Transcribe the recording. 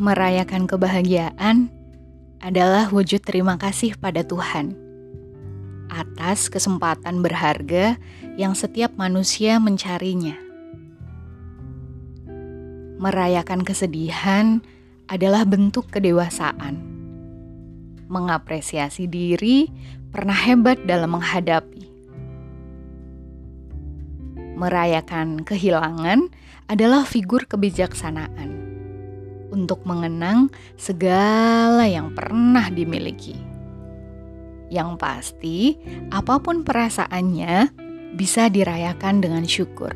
Merayakan kebahagiaan adalah wujud terima kasih pada Tuhan atas kesempatan berharga yang setiap manusia mencarinya. Merayakan kesedihan adalah bentuk kedewasaan. Mengapresiasi diri pernah hebat dalam menghadapi. Merayakan kehilangan adalah figur kebijaksanaan untuk mengenang segala yang pernah dimiliki. Yang pasti, apa pun perasaannya bisa dirayakan dengan syukur.